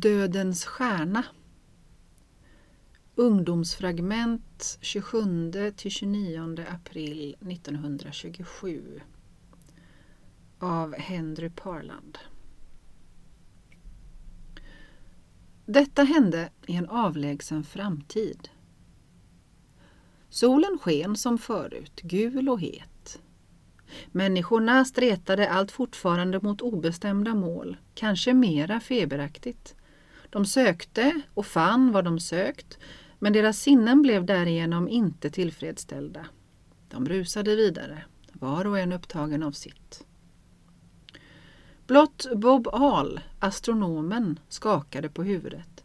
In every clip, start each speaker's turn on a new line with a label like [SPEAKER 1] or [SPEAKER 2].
[SPEAKER 1] Dödens stjärna Ungdomsfragment 27 till 29 april 1927 av Henry Parland. Detta hände i en avlägsen framtid. Solen sken som förut, gul och het. Människorna stretade allt fortfarande mot obestämda mål, kanske mera feberaktigt. De sökte och fann vad de sökt, men deras sinnen blev därigenom inte tillfredsställda. De rusade vidare, var och en upptagen av sitt. Blott Bob Ahl, astronomen, skakade på huvudet.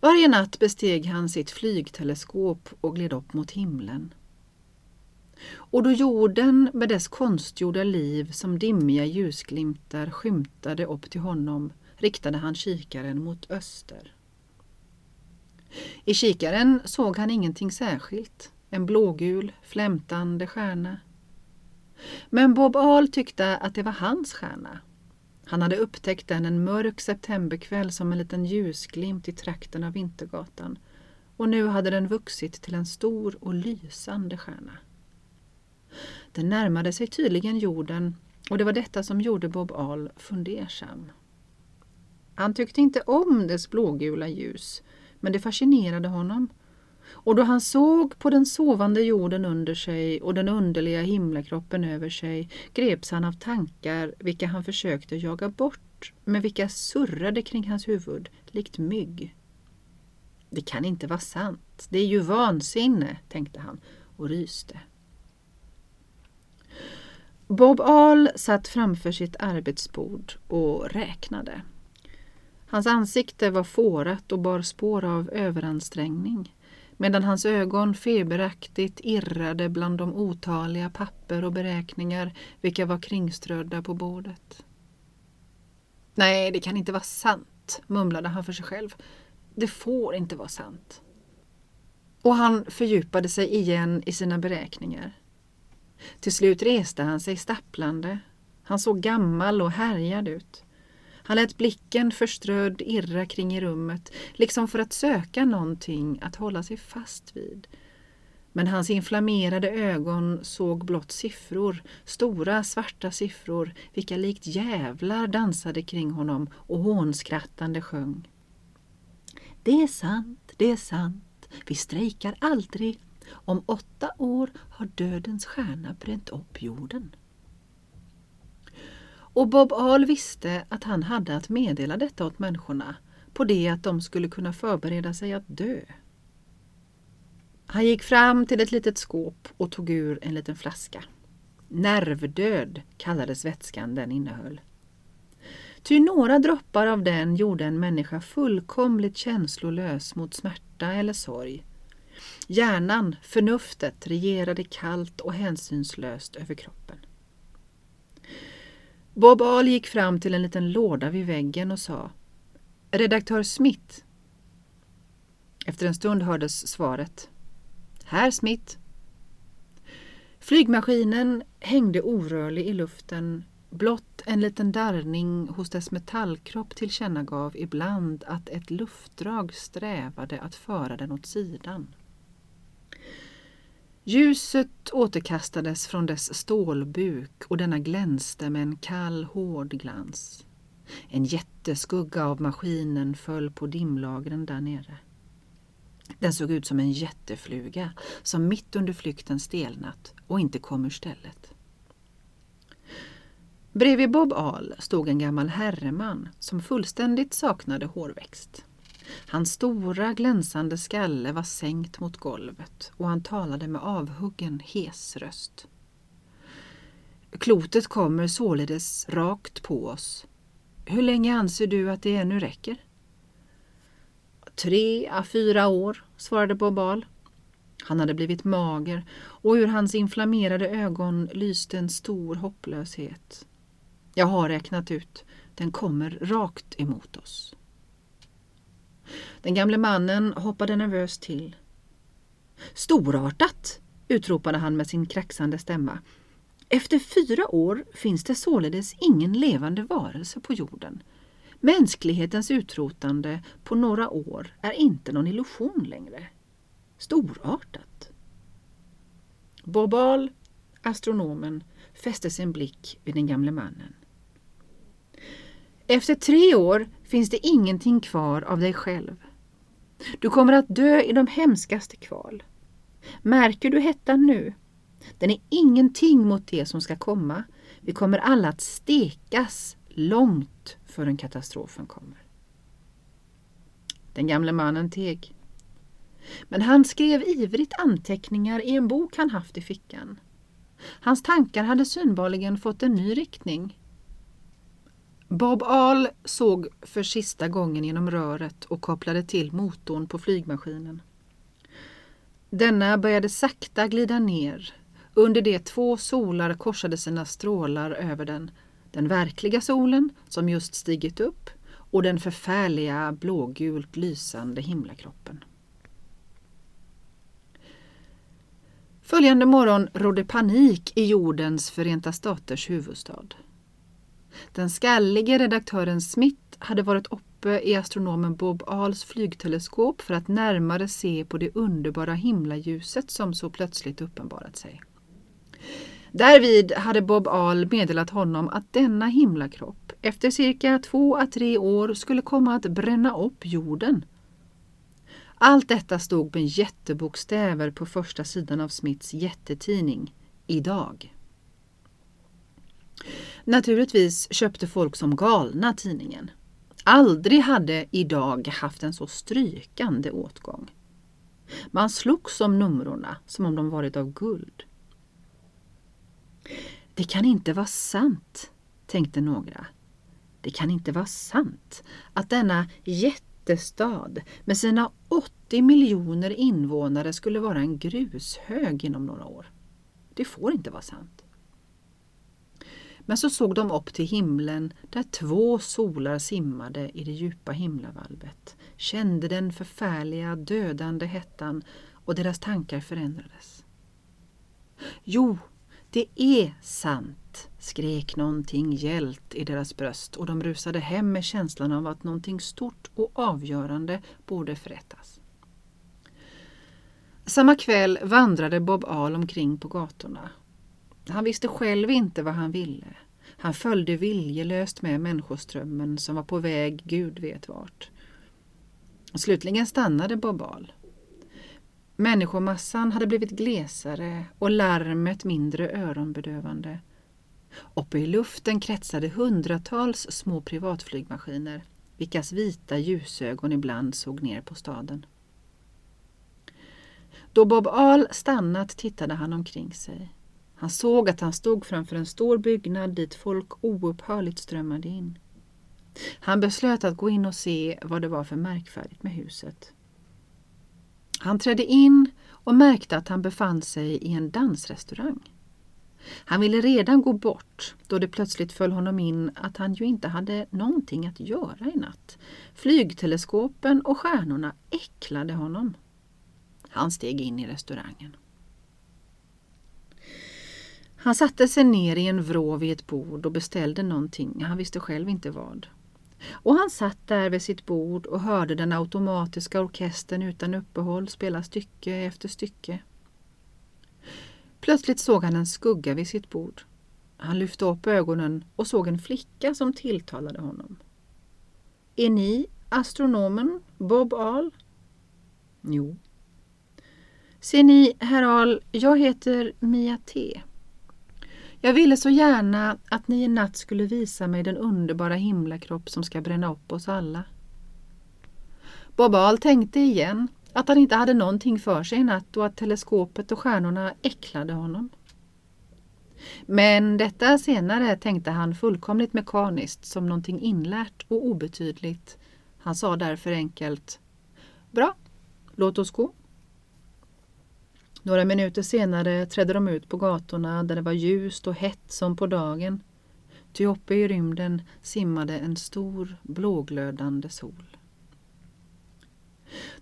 [SPEAKER 1] Varje natt besteg han sitt flygteleskop och gled upp mot himlen. Och då jorden med dess konstgjorda liv som dimmiga ljusglimtar skymtade upp till honom riktade han kikaren mot öster. I kikaren såg han ingenting särskilt, en blågul, flämtande stjärna. Men Bob Ahl tyckte att det var hans stjärna. Han hade upptäckt den en mörk septemberkväll som en liten ljusglimt i trakten av Vintergatan och nu hade den vuxit till en stor och lysande stjärna. Den närmade sig tydligen jorden och det var detta som gjorde Bob Ahl fundersam. Han tyckte inte om dess blågula ljus, men det fascinerade honom. Och då han såg på den sovande jorden under sig och den underliga himlakroppen över sig greps han av tankar vilka han försökte jaga bort, men vilka surrade kring hans huvud likt mygg. Det kan inte vara sant, det är ju vansinne, tänkte han och ryste. Bob Ahl satt framför sitt arbetsbord och räknade. Hans ansikte var fårat och bar spår av överansträngning medan hans ögon feberaktigt irrade bland de otaliga papper och beräkningar vilka var kringströdda på bordet. Nej, det kan inte vara sant, mumlade han för sig själv. Det får inte vara sant. Och han fördjupade sig igen i sina beräkningar. Till slut reste han sig stapplande. Han såg gammal och härjad ut. Han lät blicken förströdd irra kring i rummet, liksom för att söka någonting att hålla sig fast vid. Men hans inflammerade ögon såg blott siffror, stora svarta siffror, vilka likt jävlar dansade kring honom och hånskrattande sjöng. Det är sant, det är sant, vi strejkar aldrig. Om åtta år har dödens stjärna bränt upp jorden. Och Bob Ahl visste att han hade att meddela detta åt människorna på det att de skulle kunna förbereda sig att dö. Han gick fram till ett litet skåp och tog ur en liten flaska. Nervdöd kallades vätskan den innehöll. Ty några droppar av den gjorde en människa fullkomligt känslolös mot smärta eller sorg. Hjärnan, förnuftet, regerade kallt och hänsynslöst över kroppen. Bob Ahl gick fram till en liten låda vid väggen och sa Redaktör Smith. Efter en stund hördes svaret. Herr Smith. Flygmaskinen hängde orörlig i luften. Blott en liten darrning hos dess metallkropp tillkännagav ibland att ett luftdrag strävade att föra den åt sidan. Ljuset återkastades från dess stålbuk och denna glänste med en kall hård glans. En jätteskugga av maskinen föll på dimlagren där nere. Den såg ut som en jättefluga som mitt under flykten stelnat och inte kom ur stället. Bredvid Bob Ahl stod en gammal herreman som fullständigt saknade hårväxt. Hans stora glänsande skalle var sänkt mot golvet och han talade med avhuggen hes röst. Klotet kommer således rakt på oss. Hur länge anser du att det ännu räcker? Tre à fyra år, svarade Bobal. Han hade blivit mager och ur hans inflammerade ögon lyste en stor hopplöshet. Jag har räknat ut, den kommer rakt emot oss. Den gamle mannen hoppade nervöst till. Storartat! utropade han med sin kraxande stämma. Efter fyra år finns det således ingen levande varelse på jorden. Mänsklighetens utrotande på några år är inte någon illusion längre. Storartat. Bobal, astronomen, fäste sin blick vid den gamle mannen. Efter tre år finns det ingenting kvar av dig själv. Du kommer att dö i de hemskaste kval. Märker du hettan nu? Den är ingenting mot det som ska komma. Vi kommer alla att stekas långt förrän katastrofen kommer. Den gamle mannen teg. Men han skrev ivrigt anteckningar i en bok han haft i fickan. Hans tankar hade synbarligen fått en ny riktning. Bob Ahl såg för sista gången genom röret och kopplade till motorn på flygmaskinen. Denna började sakta glida ner under det två solar korsade sina strålar över den. Den verkliga solen som just stigit upp och den förfärliga blågult lysande himlakroppen. Följande morgon rådde panik i jordens Förenta staters huvudstad. Den skallige redaktören Smith hade varit uppe i astronomen Bob Ahls flygteleskop för att närmare se på det underbara himlaljuset som så plötsligt uppenbarat sig. Därvid hade Bob Ahl meddelat honom att denna himlakropp efter cirka två à tre år skulle komma att bränna upp jorden. Allt detta stod med jättebokstäver på första sidan av Smiths jättetidning Idag. Naturligtvis köpte folk som galna tidningen. Aldrig hade Idag haft en så strykande åtgång. Man slogs om numrorna som om de varit av guld. Det kan inte vara sant, tänkte några. Det kan inte vara sant att denna jättestad med sina 80 miljoner invånare skulle vara en grushög inom några år. Det får inte vara sant. Men så såg de upp till himlen där två solar simmade i det djupa himlavalvet, kände den förfärliga dödande hettan och deras tankar förändrades. Jo, det är sant, skrek någonting gällt i deras bröst och de rusade hem med känslan av att någonting stort och avgörande borde förrättas. Samma kväll vandrade Bob Ahl omkring på gatorna. Han visste själv inte vad han ville. Han följde viljelöst med människoströmmen som var på väg Gud vet vart. Slutligen stannade Bob Ahl. Människomassan hade blivit glesare och larmet mindre öronbedövande. Uppe i luften kretsade hundratals små privatflygmaskiner vilkas vita ljusögon ibland såg ner på staden. Då Bob Ahl stannat tittade han omkring sig. Han såg att han stod framför en stor byggnad dit folk oupphörligt strömmade in. Han beslöt att gå in och se vad det var för märkvärdigt med huset. Han trädde in och märkte att han befann sig i en dansrestaurang. Han ville redan gå bort då det plötsligt föll honom in att han ju inte hade någonting att göra i natt. Flygteleskopen och stjärnorna äcklade honom. Han steg in i restaurangen. Han satte sig ner i en vrå vid ett bord och beställde någonting, han visste själv inte vad. Och han satt där vid sitt bord och hörde den automatiska orkestern utan uppehåll spela stycke efter stycke. Plötsligt såg han en skugga vid sitt bord. Han lyfte upp ögonen och såg en flicka som tilltalade honom. Är ni astronomen Bob Ahl? Jo. Ser ni, herr Ahl, jag heter Mia T. Jag ville så gärna att ni i natt skulle visa mig den underbara himlakropp som ska bränna upp oss alla. Bob Ahl tänkte igen att han inte hade någonting för sig i natt och att teleskopet och stjärnorna äcklade honom. Men detta senare tänkte han fullkomligt mekaniskt som någonting inlärt och obetydligt. Han sa därför enkelt Bra, låt oss gå. Några minuter senare trädde de ut på gatorna där det var ljust och hett som på dagen. Ty uppe i rymden simmade en stor blåglödande sol.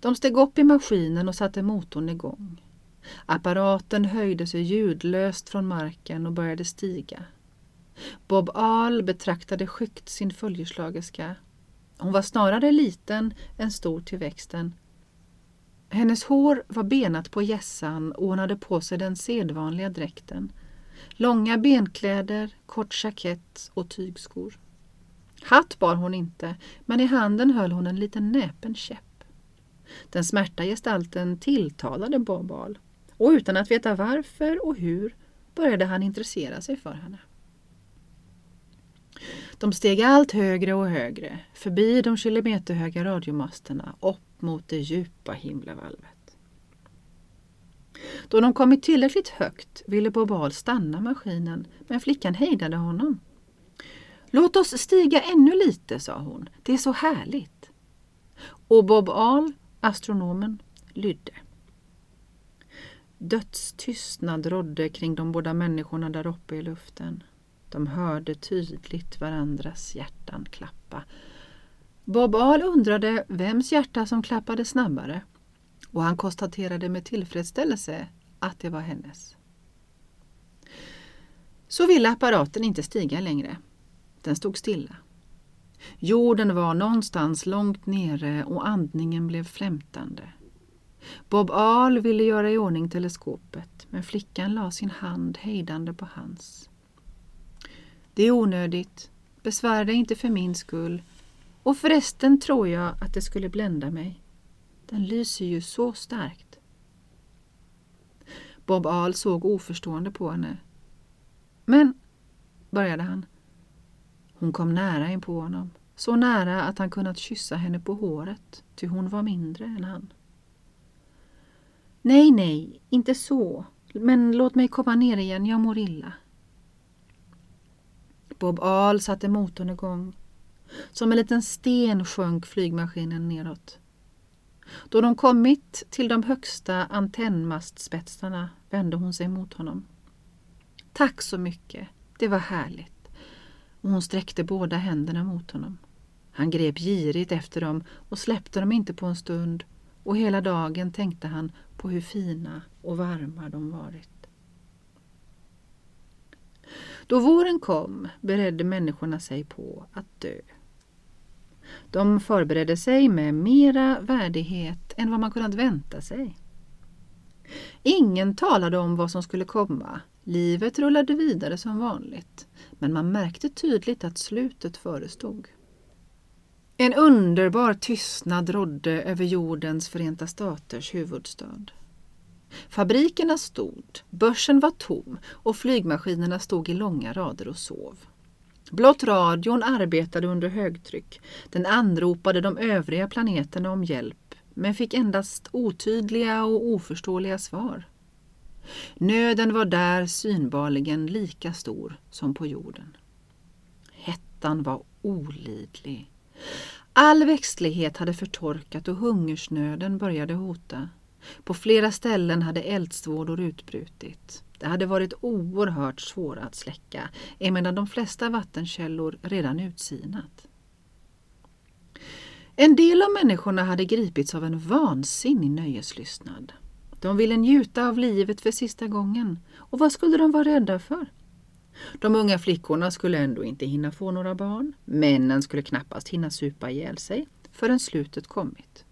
[SPEAKER 1] De steg upp i maskinen och satte motorn igång. Apparaten höjde sig ljudlöst från marken och började stiga. Bob Ahl betraktade skyggt sin följeslagerska. Hon var snarare liten än stor till växten. Hennes hår var benat på gässan och hon hade på sig den sedvanliga dräkten. Långa benkläder, kort jackett och tygskor. Hatt bar hon inte, men i handen höll hon en liten näpen käpp. Den smärta gestalten tilltalade Bob och utan att veta varför och hur började han intressera sig för henne. De steg allt högre och högre, förbi de kilometerhöga radiomasterna, upp mot det djupa himlavalvet. Då de kommit tillräckligt högt ville Bobal stanna maskinen, men flickan hejdade honom. Låt oss stiga ännu lite, sa hon. Det är så härligt. Och Bob Ahl, astronomen, lydde. Dödstystnad rådde kring de båda människorna där uppe i luften. De hörde tydligt varandras hjärtan klappa. Bob Ahl undrade vems hjärta som klappade snabbare och han konstaterade med tillfredsställelse att det var hennes. Så ville apparaten inte stiga längre. Den stod stilla. Jorden var någonstans långt nere och andningen blev flämtande. Bob Ahl ville göra i ordning teleskopet men flickan la sin hand hejdande på hans. Det är onödigt. Besvära dig inte för min skull. Och förresten tror jag att det skulle blända mig. Den lyser ju så starkt. Bob Al såg oförstående på henne. Men, började han. Hon kom nära in på honom. Så nära att han kunnat kyssa henne på håret, ty hon var mindre än han. Nej, nej, inte så. Men låt mig komma ner igen, jag mår illa. Bob Al satte motorn igång. Som en liten sten sjönk flygmaskinen neråt. Då de kommit till de högsta antennmastspetsarna vände hon sig mot honom. Tack så mycket, det var härligt. Och hon sträckte båda händerna mot honom. Han grep girigt efter dem och släppte dem inte på en stund och hela dagen tänkte han på hur fina och varma de varit. Då våren kom beredde människorna sig på att dö. De förberedde sig med mera värdighet än vad man kunnat vänta sig. Ingen talade om vad som skulle komma. Livet rullade vidare som vanligt, men man märkte tydligt att slutet förestod. En underbar tystnad rådde över jordens Förenta staters huvudstad. Fabrikerna stod, börsen var tom och flygmaskinerna stod i långa rader och sov. Blott radion arbetade under högtryck. Den anropade de övriga planeterna om hjälp men fick endast otydliga och oförståeliga svar. Nöden var där synbarligen lika stor som på jorden. Hettan var olidlig. All växtlighet hade förtorkat och hungersnöden började hota. På flera ställen hade eldsvådor utbrutit. Det hade varit oerhört svåra att släcka, emedan de flesta vattenkällor redan utsinat. En del av människorna hade gripits av en vansinnig nöjeslystnad. De ville njuta av livet för sista gången. Och vad skulle de vara rädda för? De unga flickorna skulle ändå inte hinna få några barn. Männen skulle knappast hinna supa ihjäl sig förrän slutet kommit.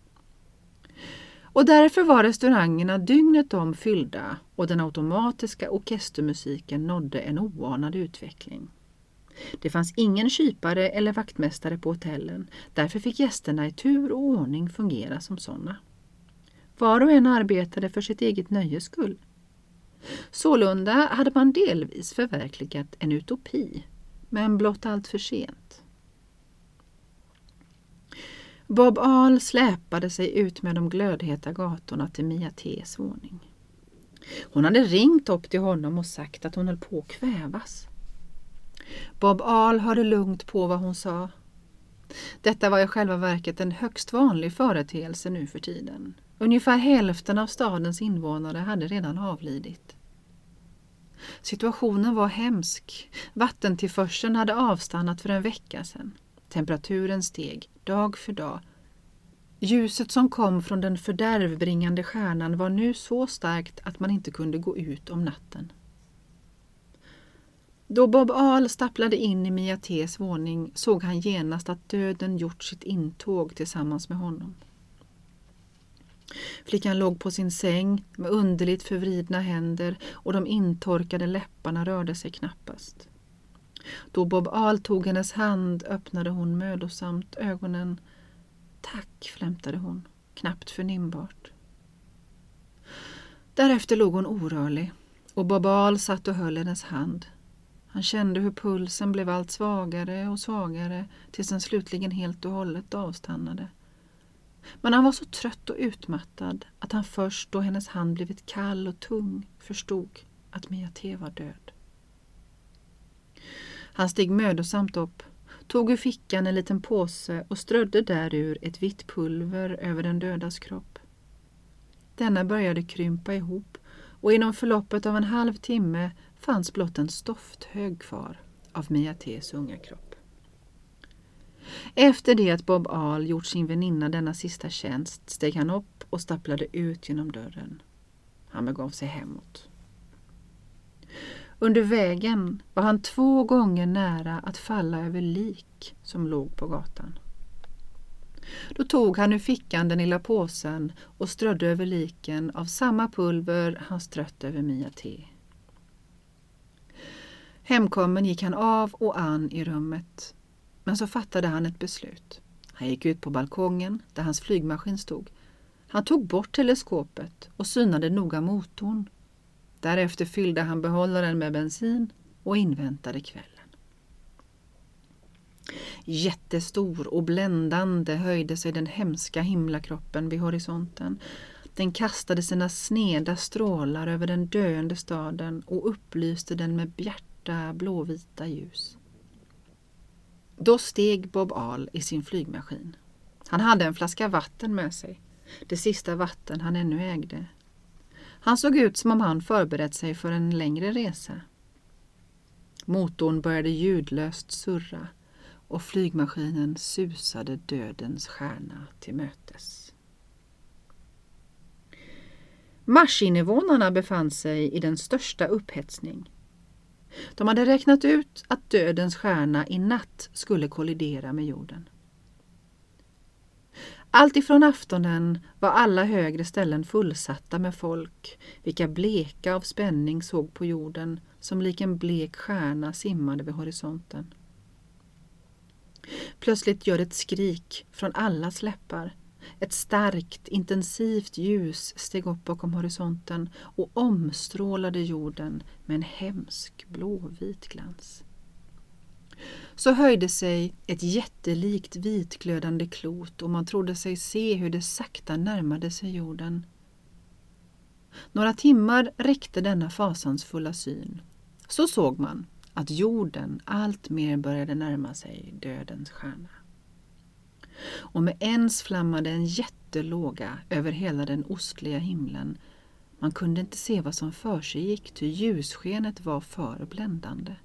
[SPEAKER 1] Och därför var restaurangerna dygnet om fyllda och den automatiska orkestermusiken nådde en oanad utveckling. Det fanns ingen kypare eller vaktmästare på hotellen. Därför fick gästerna i tur och ordning fungera som sådana. Var och en arbetade för sitt eget nöjes skull. Sålunda hade man delvis förverkligat en utopi, men blott allt för sent. Bob Al släpade sig ut med de glödheta gatorna till Mia T's våning. Hon hade ringt upp till honom och sagt att hon höll på att kvävas. Bob Al hörde lugnt på vad hon sa. Detta var i själva verket en högst vanlig företeelse nu för tiden. Ungefär hälften av stadens invånare hade redan avlidit. Situationen var hemsk. Vattentillförseln hade avstannat för en vecka sedan. Temperaturen steg dag för dag. Ljuset som kom från den fördärvbringande stjärnan var nu så starkt att man inte kunde gå ut om natten. Då Bob Ahl stapplade in i Mia Ts våning såg han genast att döden gjort sitt intåg tillsammans med honom. Flickan låg på sin säng med underligt förvridna händer och de intorkade läpparna rörde sig knappast. Då Bob Ahl tog hennes hand öppnade hon mödosamt ögonen. Tack, flämtade hon, knappt förnimbart. Därefter låg hon orörlig och Bob Ahl satt och höll hennes hand. Han kände hur pulsen blev allt svagare och svagare tills den slutligen helt och hållet avstannade. Men han var så trött och utmattad att han först då hennes hand blivit kall och tung förstod att Mia T var död. Han steg mödosamt upp, tog ur fickan en liten påse och strödde därur ett vitt pulver över den dödas kropp. Denna började krympa ihop och inom förloppet av en halv timme fanns blott en stofthög kvar av Mia Ts unga kropp. Efter det att Bob Ahl gjort sin väninna denna sista tjänst steg han upp och stapplade ut genom dörren. Han begav sig hemåt. Under vägen var han två gånger nära att falla över lik som låg på gatan. Då tog han ur fickan den lilla påsen och strödde över liken av samma pulver han strött över Mia T. Hemkommen gick han av och an i rummet. Men så fattade han ett beslut. Han gick ut på balkongen där hans flygmaskin stod. Han tog bort teleskopet och synade noga motorn. Därefter fyllde han behållaren med bensin och inväntade kvällen. Jättestor och bländande höjde sig den hemska himlakroppen vid horisonten. Den kastade sina sneda strålar över den döende staden och upplyste den med bjärta blåvita ljus. Då steg Bob Ahl i sin flygmaskin. Han hade en flaska vatten med sig, det sista vatten han ännu ägde. Han såg ut som om han förberett sig för en längre resa. Motorn började ljudlöst surra och flygmaskinen susade dödens stjärna till mötes. Marsinvånarna befann sig i den största upphetsning. De hade räknat ut att dödens stjärna i natt skulle kollidera med jorden. Alltifrån aftonen var alla högre ställen fullsatta med folk, vilka bleka av spänning såg på jorden som lik en blek stjärna simmade vid horisonten. Plötsligt gör ett skrik från allas läppar. Ett starkt, intensivt ljus steg upp bakom horisonten och omstrålade jorden med en hemsk blåvit glans. Så höjde sig ett jättelikt vitglödande klot och man trodde sig se hur det sakta närmade sig jorden. Några timmar räckte denna fasansfulla syn. Så såg man att jorden alltmer började närma sig dödens stjärna. Och med ens flammade en jättelåga över hela den ostliga himlen. Man kunde inte se vad som försiggick, ty ljusskenet var för bländande.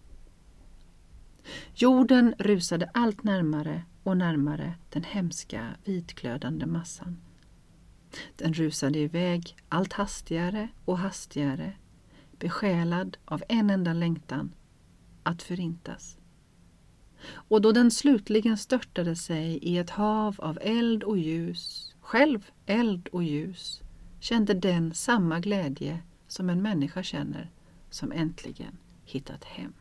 [SPEAKER 1] Jorden rusade allt närmare och närmare den hemska vitglödande massan. Den rusade iväg allt hastigare och hastigare, besjälad av en enda längtan, att förintas. Och då den slutligen störtade sig i ett hav av eld och ljus, själv eld och ljus, kände den samma glädje som en människa känner som äntligen hittat hem.